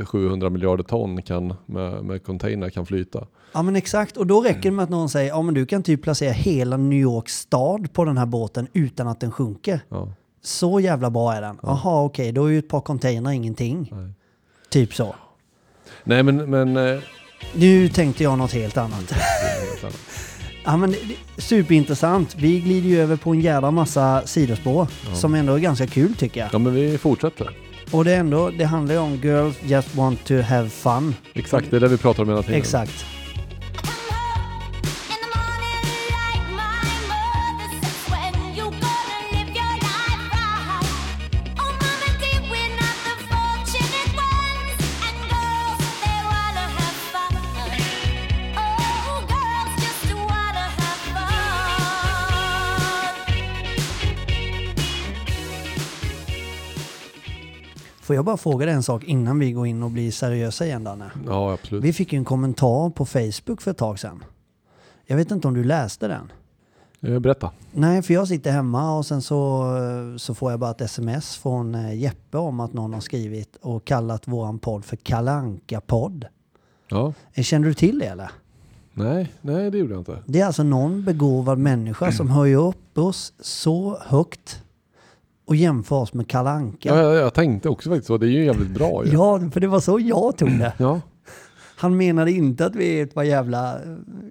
eh, 700 miljarder ton kan, med, med container kan flyta. Ja men exakt. Och då räcker det med att någon säger ja men du kan typ placera hela New York stad på den här båten utan att den sjunker. Ja, Så jävla bra är den. Jaha okej, då är ju ett par container ingenting. nej. Typ så. nej men, men eh, Nu tänkte jag något helt annat. Ja, men superintressant. Vi glider ju över på en jävla massa sidospår Ja. som ändå är ganska kul tycker jag. Ja men vi fortsätter. Och det, är ändå, det handlar ju om girls just want to have fun. Exakt, det är det vi pratar om hela tiden. Exakt. Får jag bara fråga dig en sak innan vi går in och blir seriösa igen Danne? Ja absolut. Vi fick ju en kommentar på Facebook för ett tag sedan. Jag vet inte om du läste den? Eh, Berätta. Nej, för jag sitter hemma och sen så, så får jag bara ett sms från eh, Jeppe om att någon har skrivit och kallat våran podd för kalanka podd Ja. Känner du till det eller? Nej, nej det gjorde jag inte. Det är alltså någon begåvad människa som höjer upp oss så högt och jämför oss med Kalle Anka. Ja, jag, jag tänkte också faktiskt så. Det är ju jävligt bra ju. Ja, för det var så jag tog det. Ja. Han menade inte att vi är ett par jävla eh,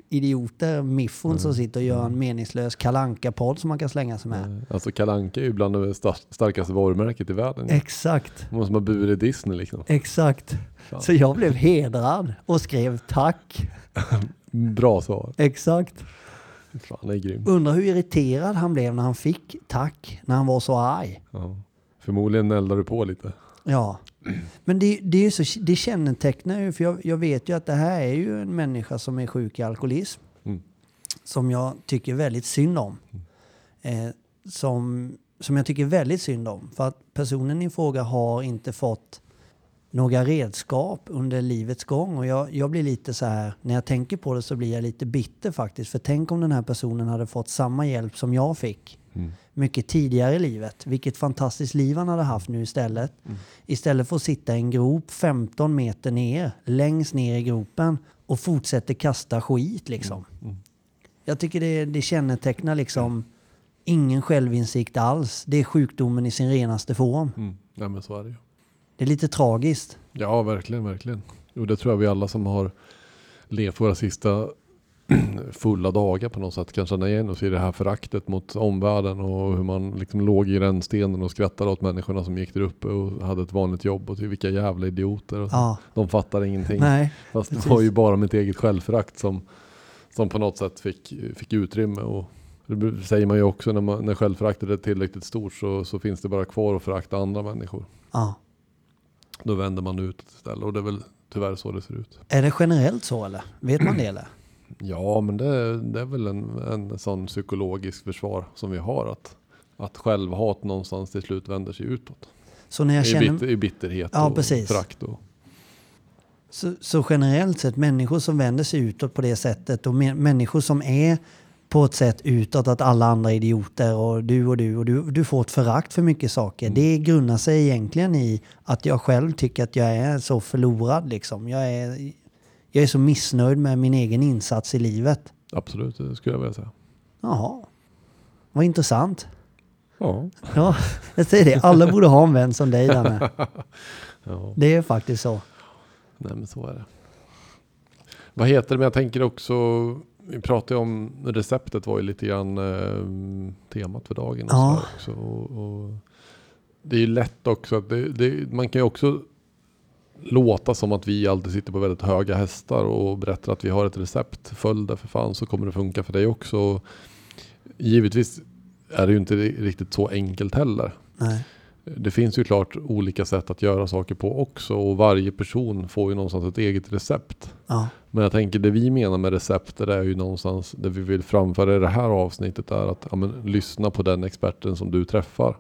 idioter, miffon som sitter och gör en meningslös kalanka podd som man kan slänga sig med. Alltså Kalle Anka är ju bland det star- starkaste varumärket i världen. Exakt, Man som har burit Disney liksom. exakt. Fan. Så jag blev hedrad och skrev tack. Bra svar. Exakt. Fan, är grym. Undrar hur irriterad han blev när han fick tack, när han var så arg. Ja. Förmodligen eldar du på lite. Ja, men det, det, är så, det kännetecknar ju, för jag, jag vet ju att det här är ju en människa som är sjuk i alkoholism. Mm. Som jag tycker väldigt synd om. Eh, som, som jag tycker väldigt synd om. För att personen i fråga har inte fått några redskap under livets gång. Och jag, jag blir lite så här, när jag tänker på det så blir jag lite bitter faktiskt. För tänk om den här personen hade fått samma hjälp som jag fick Mm. mycket tidigare i livet. Vilket fantastiskt liv han hade haft nu istället. Istället för att sitta i en grop 15 meter ner, längst ner i gropen och fortsätter kasta skit liksom. Jag tycker det, det kännetecknar liksom ingen självinsikt alls. Det är sjukdomen i sin renaste form. Mm. Nej men så är det ju. Det är lite tragiskt. Ja, verkligen, verkligen. Jo, det tror jag vi alla som har levt våra sista fulla dagar på något sätt kan känna igen oss i det här föraktet mot omvärlden och hur man liksom låg i rännstenen och skrattade åt människorna som gick där uppe och hade ett vanligt jobb och till vilka jävla idioter. Och. Ja, De fattar ingenting. nej, Fast det precis. var ju bara mitt eget självförakt som, som på något sätt fick, fick utrymme. Och det säger man ju också när, man, när självföraktet är tillräckligt stort så, så finns det bara kvar att förakta andra människor. ja. Då vänder man ut istället och det är väl tyvärr så det ser ut. Är det generellt så eller? Vet man det eller? Ja, men det, det är väl en, en sån psykologisk försvar som vi har. Att, att självhat någonstans till slut vänder sig utåt. Så när jag I, känner... bitter, I bitterhet Ja, och precis. förakt. Och, Så, så generellt sett, människor som vänder sig utåt på det sättet och mä- människor som är på ett sätt utåt att alla andra är idioter och du och du och du, du får ett förakt för mycket saker. Det grundar sig egentligen i att jag själv tycker att jag är så förlorad liksom. Jag är, jag är så missnöjd med min egen insats i livet. absolut, det skulle jag vilja säga. Jaha, vad intressant. Ja. Ja, jag säger det. Alla borde ha en vän som dig, Danne. ja. Det är faktiskt så. Nej men så är det. Vad heter det? Men jag tänker också, vi pratade om receptet var ju lite grann eh, temat för dagen. Och Ja. så och, och det är ju lätt också att det, det, man kan ju också låta som att vi alltid sitter på väldigt höga hästar och berättar att vi har ett recept. Följ det för fan så kommer det funka för dig också. Givetvis är det ju inte riktigt så enkelt heller. Nej. Det finns ju klart olika sätt att göra saker på också och varje person får ju någonstans ett eget recept. Ja, Men jag tänker det vi menar med recept det är ju någonstans det vi vill framföra i det här avsnittet är att ja, men, lyssna på den experten som du träffar.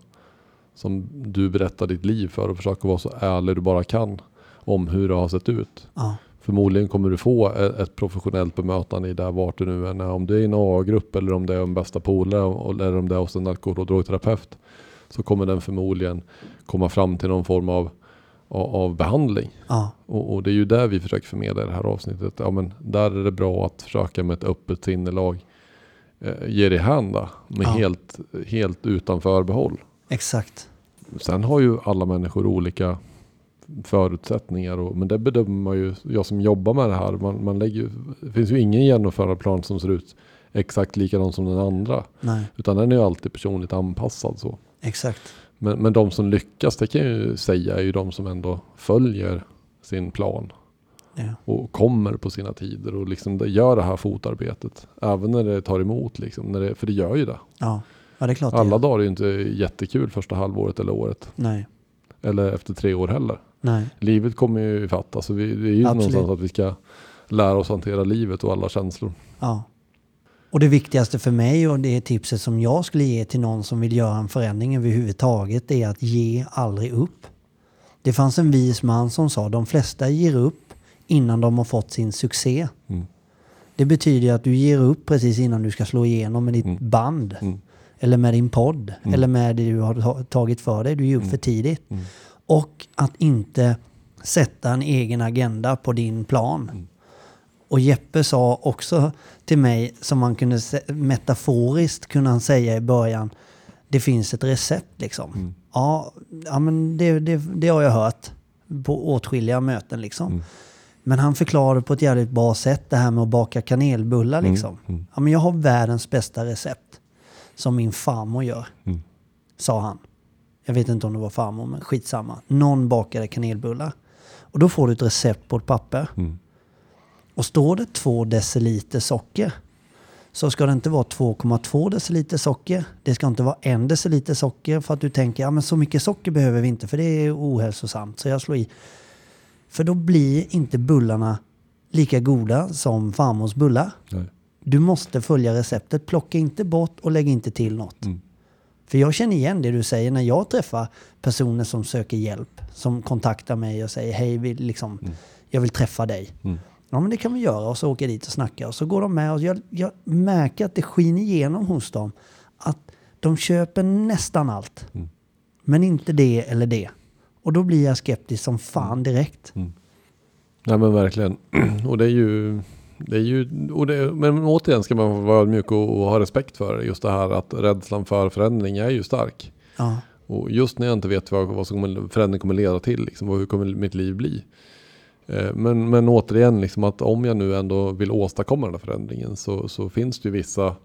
Som du berättar ditt liv för och försöka vara så ärlig du bara kan om hur det har sett ut. ja, Förmodligen kommer du få e- ett professionellt bemötande i det vart du nu än är. Om det är i en A-grupp eller om det är en bästa polare eller om det är hos en alkohol och drogterapeut. Så kommer den förmodligen komma fram till någon form av, av, behandling. ja, Och, och det är ju där vi försöker förmedla i det här avsnittet. Ja, men där är det bra att försöka med ett öppet sinnelag eh, ge dig hän då, med Ja. helt, helt utan förbehåll. exakt. Sen har ju alla människor olika förutsättningar. Och, men det bedömer man ju, jag som jobbar med det här, man, man lägger, det finns ju ingen genomförandeplan som ser ut exakt likadan som den andra. Nej, Utan den är ju alltid personligt anpassad så. Exakt. Men, men de som lyckas, det kan jag ju säga, är ju de som ändå följer sin plan. Ja. Och kommer på sina tider och liksom gör det här fotarbetet. Även när det tar emot liksom. När det, för det gör ju det. Ja, ja det klart Alla dagar är ju inte jättekul första halvåret eller året. Nej, Eller efter tre år heller. nej. Livet kommer ju ifatt. Alltså vi, det är ju Absolut. någonstans att vi ska lära oss hantera livet och alla känslor. Ja. Och det viktigaste för mig och det tipset som jag skulle ge till någon som vill göra en förändring överhuvudtaget är att ge aldrig upp. Det fanns en vis man som sa de flesta ger upp innan de har fått sin succé. Mm. Det betyder att du ger upp precis innan du ska slå igenom med ditt Mm. band. Mm. Eller med din podd. Mm. Eller med det du har ta- tagit för dig. Du ger upp för tidigt. Mm. Och att inte sätta en egen agenda på din plan. Mm. Och Jeppe sa också till mig, som man kunde metaforiskt kunde han säga i början, det finns ett recept liksom. Mm. Ja, ja men det, det, det har jag hört på åtskilliga möten liksom. Mm. Men han förklarade på ett jävligt bra sätt det här med att baka kanelbullar liksom. Mm. Ja, men jag har världens bästa recept. Som min farmor gör, Mm. sa han. Jag vet inte om det var farmor, men skitsamma. Någon bakade kanelbullar. Och då får du ett recept på ett papper. Mm. Och står det 2 deciliter socker så ska det inte vara 2,2 deciliter socker. Det ska inte vara 1 deciliter socker för att du tänker ja men så mycket socker behöver vi inte för det är ohälsosamt. Så jag slår i. För då blir inte bullarna lika goda som farmors bullar. Nej. Du måste följa receptet. Plocka inte bort och lägg inte till något. Mm. För jag känner igen det du säger när jag träffar personer som söker hjälp. Som kontaktar mig och säger hej, vi liksom, jag vill träffa dig. Mm. Ja men det kan vi göra och så åker jag dit och snackar och så går de med och jag, jag märker att det skiner igenom hos dem att de köper nästan allt. Mm. Men inte det eller det. Och då blir jag skeptisk som fan direkt. Nej men verkligen. Och det är ju, det är ju det, men återigen ska man vara ödmjuk och, och ha respekt för. Just det här att rädslan för förändring är ju stark. Ja, Och just när jag inte vet vad, vad som kommer, förändring kommer leda till, liksom, och hur kommer mitt liv bli. Eh, men, men återigen, liksom att om jag nu ändå vill åstadkomma den här förändringen så, så finns det ju vissa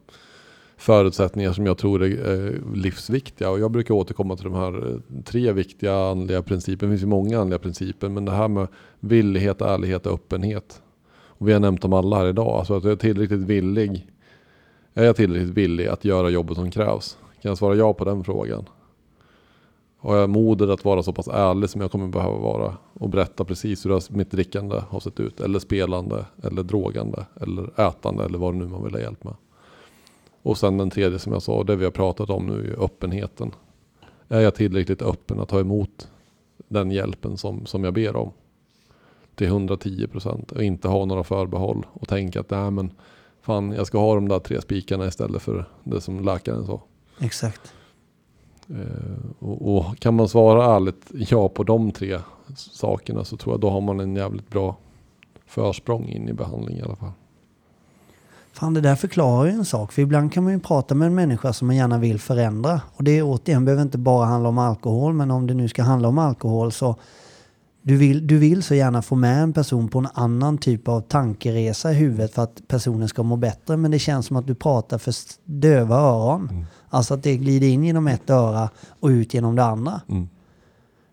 förutsättningar som jag tror är eh, livsviktiga. Och jag brukar återkomma till de här eh, tre viktiga andliga principerna. Det finns ju många andliga principer, men det här med villighet, ärlighet och öppenhet. Och vi har nämnt dem alla här idag. Alltså att jag är tillräckligt villig. Är jag tillräckligt villig att göra jobbet som krävs? Kan jag svara ja på den frågan? Har jag modet att vara så pass ärlig som jag kommer behöva vara och berätta precis hur mitt drickande har sett ut. Eller spelande, eller drogande, eller ätande eller vad det nu man vill ha hjälp med. Och sen den tredje som jag sa, det vi har pratat om nu är öppenheten. Är jag tillräckligt öppen att ta emot den hjälpen som, som jag ber om? Till 110 procent och inte ha några förbehåll och tänka att nej men fan jag ska ha de där tre spikarna istället för det som läkaren sa. exakt. Eh, och, och kan man svara ärligt ja på de tre sakerna så tror jag då har man en jävligt bra försprång in i behandling i alla fall. Fan, det där förklarar ju en sak. För ibland kan man ju prata med en människa som man gärna vill förändra. Och det återigen, behöver inte bara handla om alkohol, men om det nu ska handla om alkohol så du vill, du vill så gärna få med en person på en annan typ av tankeresa i huvudet för att personen ska må bättre. Men det känns som att du pratar för döva öron. Alltså att det glider in genom ett öra och ut genom det andra. Mm.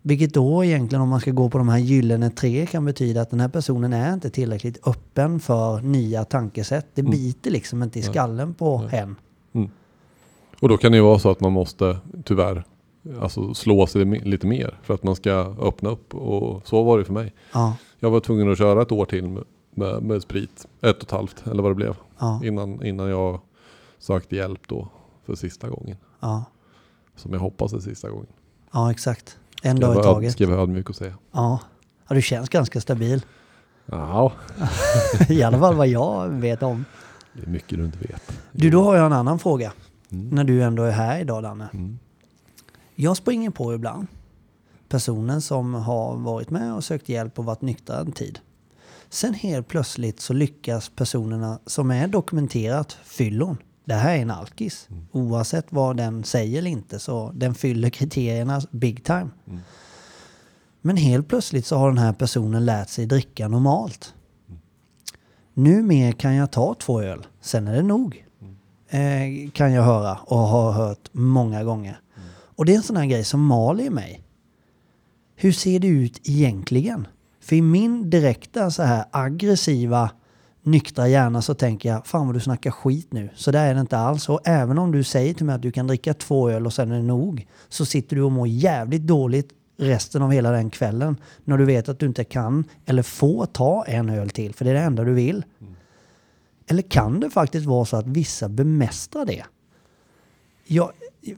Vilket då egentligen om man ska gå på de här gyllene tre kan betyda att den här personen är inte tillräckligt öppen för nya tankesätt. Det biter liksom inte i skallen på hen. Och då kan det ju vara så att man måste tyvärr alltså slå sig lite mer för att man ska öppna upp. Och så var det för mig. Ja, Jag var tvungen att köra ett år till med, med, med sprit. Ett och ett halvt eller vad det blev. ja, Innan, innan jag sökte hjälp då för sista gången. ja, Som jag hoppas är sista gången. ja exakt. En dag i taget. Ska jag vara ödmjuk och säga. Ja. ja, du känns ganska stabil. Ja, I alla fall vad jag vet om. det är mycket du inte vet. Du, då har jag en annan fråga. Mm. När du ändå är här idag, Danne. Mm. Jag springer på ibland personer som har varit med och sökt hjälp och varit nyktra en tid. Sen helt plötsligt så lyckas personerna som är dokumenterat fyllon. Det här är en alkis. Oavsett vad den säger eller inte så den fyller kriterierna big time. Men helt plötsligt så har den här personen lärt sig dricka normalt. Nu mer kan jag ta två öl, sen är det nog. Mm. eh, kan jag höra och har hört många gånger. Och det är en sån här grej som maler i mig. Hur ser det ut egentligen? För i min direkta så här aggressiva nyktra hjärna så tänker jag, fan vad du snackar skit nu. Så där är det inte alls. Och även om du säger till mig att du kan dricka två öl och sen är det nog, så sitter du och mår jävligt dåligt resten av hela den kvällen. När du vet att du inte kan eller får ta en öl till, för det är det enda du vill. Eller kan det faktiskt vara så att vissa bemästrar det? Jag,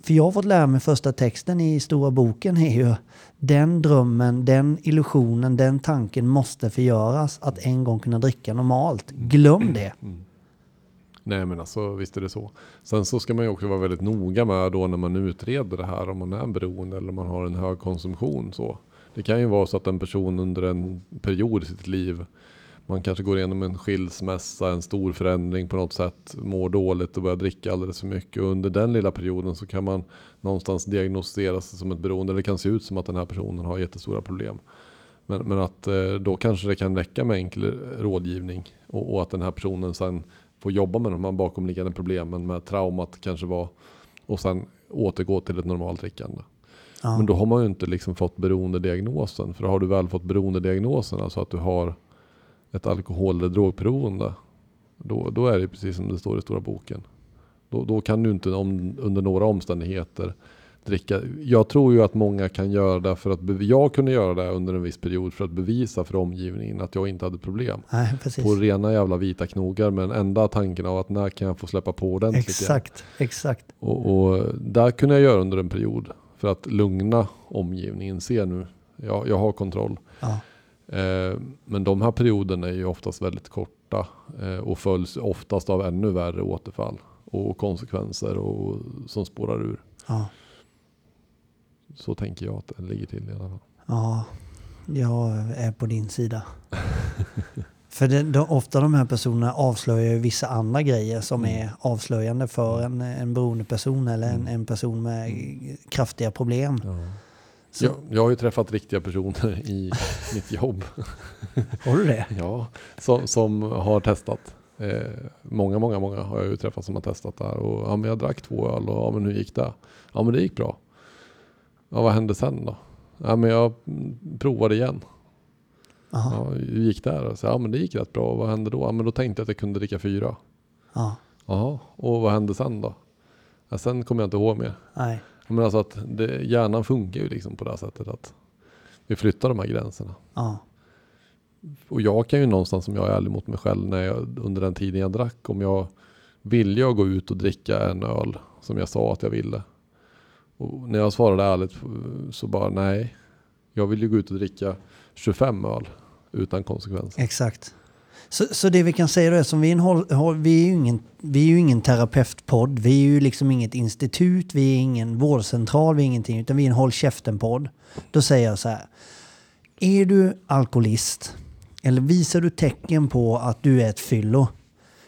för jag har fått lära mig första texten i stora boken är ju den drömmen, den illusionen, den tanken måste förgöras att en gång kunna dricka normalt. Glöm det. Nej men alltså visst är det så. Sen så ska man ju också vara väldigt noga med då när man utreder det här om man är beroende eller om man har en hög konsumtion. Så. Det kan ju vara så att en person under en period i sitt liv man kanske går igenom en skilsmässa, en stor förändring på något sätt, mår dåligt och börjar dricka alldeles för mycket. Och under den lilla perioden så kan man någonstans diagnostiseras som ett beroende. Det kan se ut som att den här personen har jättestora problem. Men, men att eh, då kanske det kan räcka med enkel rådgivning och, och att den här personen sen får jobba med de här bakomliggande problemen med traumat kanske var och sen återgå till ett normalt drickande. Ja. Men då har man ju inte liksom fått beroendediagnosen. För har du väl fått beroendediagnosen, alltså att du har ett alkohol eller drogberoende, då, då är det precis som det står i stora boken. Då, då kan du inte om, under några omständigheter dricka. Jag tror ju att många kan göra det för att jag kunde göra det under en viss period för att bevisa för omgivningen att jag inte hade problem. Nej. På rena jävla vita knogar med den enda tanken av att när kan jag få släppa på ordentligt igen. Exakt, exakt. Och, och där kunde jag göra under en period för att lugna omgivningen. Se nu, jag, jag har kontroll. Ja. Eh, men de här perioderna är ju oftast väldigt korta eh, och följs oftast av ännu värre återfall och konsekvenser och, som spårar ur. Ja. Så tänker jag att det ligger till i alla fall. Ja, jag är på din sida. För det, de, ofta de här personerna avslöjar ju vissa andra grejer som är avslöjande för en, en beroende person eller en, en person med kraftiga problem. Så, Jag, jag har ju träffat riktiga personer i mitt jobb. Har du det? Ja, som, som har testat. Eh, många, många, många har jag ju träffat som har testat där. Och, ja, men jag drack två öl och ja, men hur gick det? Ja, men det gick bra. Ja, vad hände sen då? Ja, men jag provade igen. Ja, hur gick det? då? Så, ja, men det gick rätt bra. Vad hände då? Ja, men då tänkte jag att jag kunde dricka fyra. Ja. Jaha, och vad hände sen då? Ja, sen kommer jag inte ihåg mer. Nej. Men alltså att det, hjärnan funkar ju liksom på det här sättet att vi flyttar de här gränserna. Ja. Och jag kan ju någonstans, om jag är ärlig mot mig själv, när jag, under den tiden jag drack, om jag ville jag gå ut och dricka en öl som jag sa att jag ville. Och när jag svarade ärligt så bara nej, jag vill ju gå ut och dricka 25 öl utan konsekvenser. Exakt. Så, så det vi kan säga då är som vi är, en vi är ju ingen, vi är ju ingen terapeutpodd, vi är ju liksom inget institut, vi är ingen vårdcentral, vi är ingenting, utan vi är en håll käften-podd. Då säger jag så här. Är du alkoholist eller visar du tecken på att du är ett fyllo,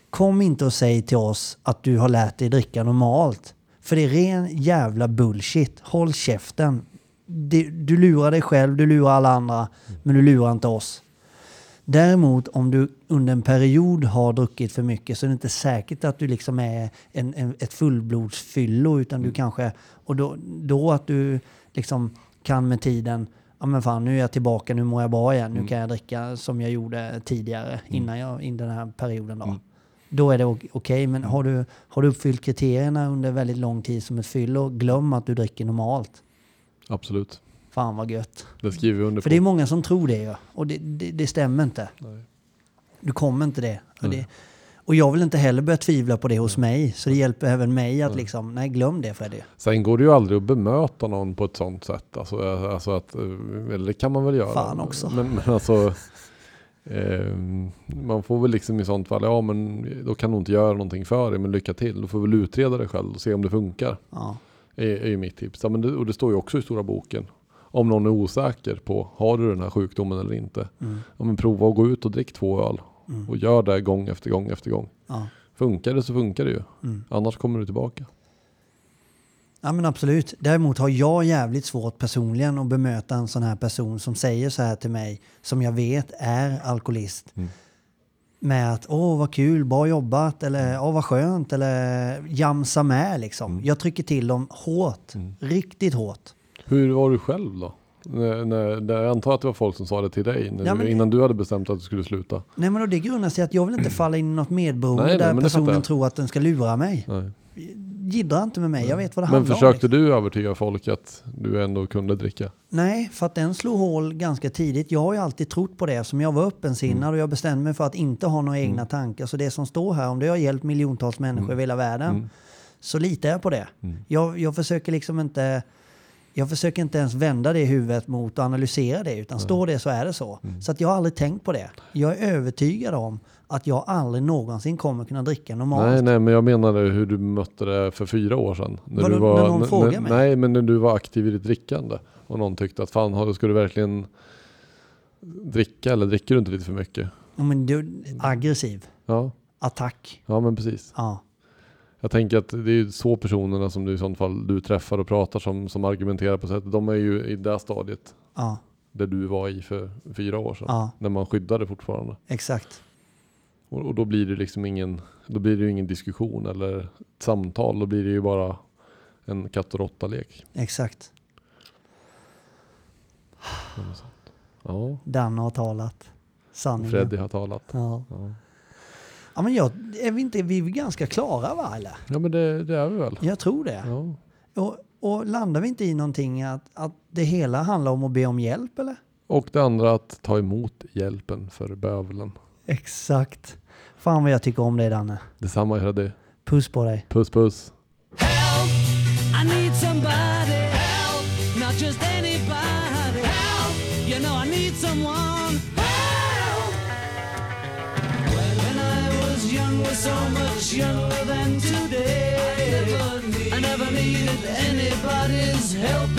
kom inte och säg till oss att du har lärt dig dricka normalt. För det är ren jävla bullshit. Håll käften. Du lurar dig själv, du lurar alla andra, men du lurar inte oss. Däremot om du under en period har druckit för mycket så är det inte säkert att du liksom är en, en, ett fullblodsfyllo utan du kanske, och då, då att du liksom kan med tiden, ja men fan nu är jag tillbaka, nu mår jag bra igen, nu kan jag dricka som jag gjorde tidigare innan jag, in den här perioden då. Då är det ok- okej, men har du, har du uppfyllt kriterierna under väldigt lång tid som ett fyllo, glöm att du dricker normalt. Absolut, Fan vad gött. det skriver vi under För på. det är många som tror det ju. Och det, det, det stämmer inte. Nej. Du kommer inte det. Och, Nej. det. och jag vill inte heller börja tvivla på det hos mig. Så det hjälper även mig att liksom, nej glöm det Freddy. Sen går det ju aldrig att bemöta någon på ett sånt sätt. Alltså, alltså att, eh, eller det kan man väl göra. Fan också. Men, men alltså, ehm, man får väl liksom i sånt fall, ja men då kan du inte göra någonting för dig, men lycka till. Du får väl utreda dig själv och se om det funkar. Ja, Är, är ju mitt tips. Ja, men det, och det står ju också i stora boken. Om någon är osäker på, har du den här sjukdomen eller inte? mm, Ja, men prova att gå ut och drick två öl. mm, Och gör det gång efter gång efter gång. ja, Funkar det så funkar det ju. mm. Annars kommer du tillbaka. ja men absolut. Däremot har jag jävligt svårt personligen att bemöta en sån här person som säger så här till mig, som jag vet är alkoholist. Mm. med att åh vad kul, bra jobbat eller åh vad skönt eller jamsa med liksom. Mm. Jag trycker till dem hårt, riktigt hårt. Hur var du själv då? När, när, när, jag antar att det var folk som sa det till dig Ja, du, men- innan du hade bestämt att du skulle sluta. Nej men och det grundar sig att jag vill inte falla in i något medberoende Nej, nej, där men personen tror att den ska lura mig. Nej. Jiddra inte med mig, jag vet vad det Men handlar om. försökte liksom. du övertyga folk att du ändå kunde dricka? Nej, för att den slog hål ganska tidigt. Jag har ju alltid trott på det. Som jag var öppensinnad Mm. och jag bestämde mig för att inte ha några egna tankar. Så det som står här, om det har hjälpt miljontals människor Mm. över hela världen, så litar jag på det. Jag, jag försöker liksom inte... Jag försöker inte ens vända det i huvudet mot och analysera det, utan står det så är det så. Mm. Så att jag har aldrig tänkt på det. Jag är övertygad om att jag aldrig någonsin kommer kunna dricka normalt. Nej, nej, men jag menade hur du mötte det för fyra år sedan. När du var, när någon frågade mig? Nej, men när du var aktiv i ditt drickande. Och någon tyckte att fan, ska du verkligen dricka eller dricker du inte lite för mycket? Ja, Men du, aggressiv. Ja, Attack. ja men precis. Ja. Jag tänker att det är ju så personerna som du i sånt fall du träffar och pratar som, som argumenterar på sättet. De är ju i det stadiet Ja, där du var i för fyra år sedan. Ja. När man skyddade fortfarande. exakt. Och, och då blir det liksom ingen, då blir det ingen diskussion eller ett samtal. Då blir det ju bara en katt och råtta-lek. Exakt. Ja, Danne har talat. Sanningen. Freddy har talat. Ja. Ja, ja, men jag, är vi inte vi är ganska klara va, eller? ja men det, det är vi väl. Jag tror det. Ja. Och, och landar vi inte i någonting att, att det hela handlar om att be om hjälp, eller? Och det andra att ta emot hjälpen för bövelen. Exakt. Fan vad jag tycker om dig, Danne. Detsamma Freddy. Puss på dig. Puss puss. Help! Was so much younger than today. I never, needed anybody's help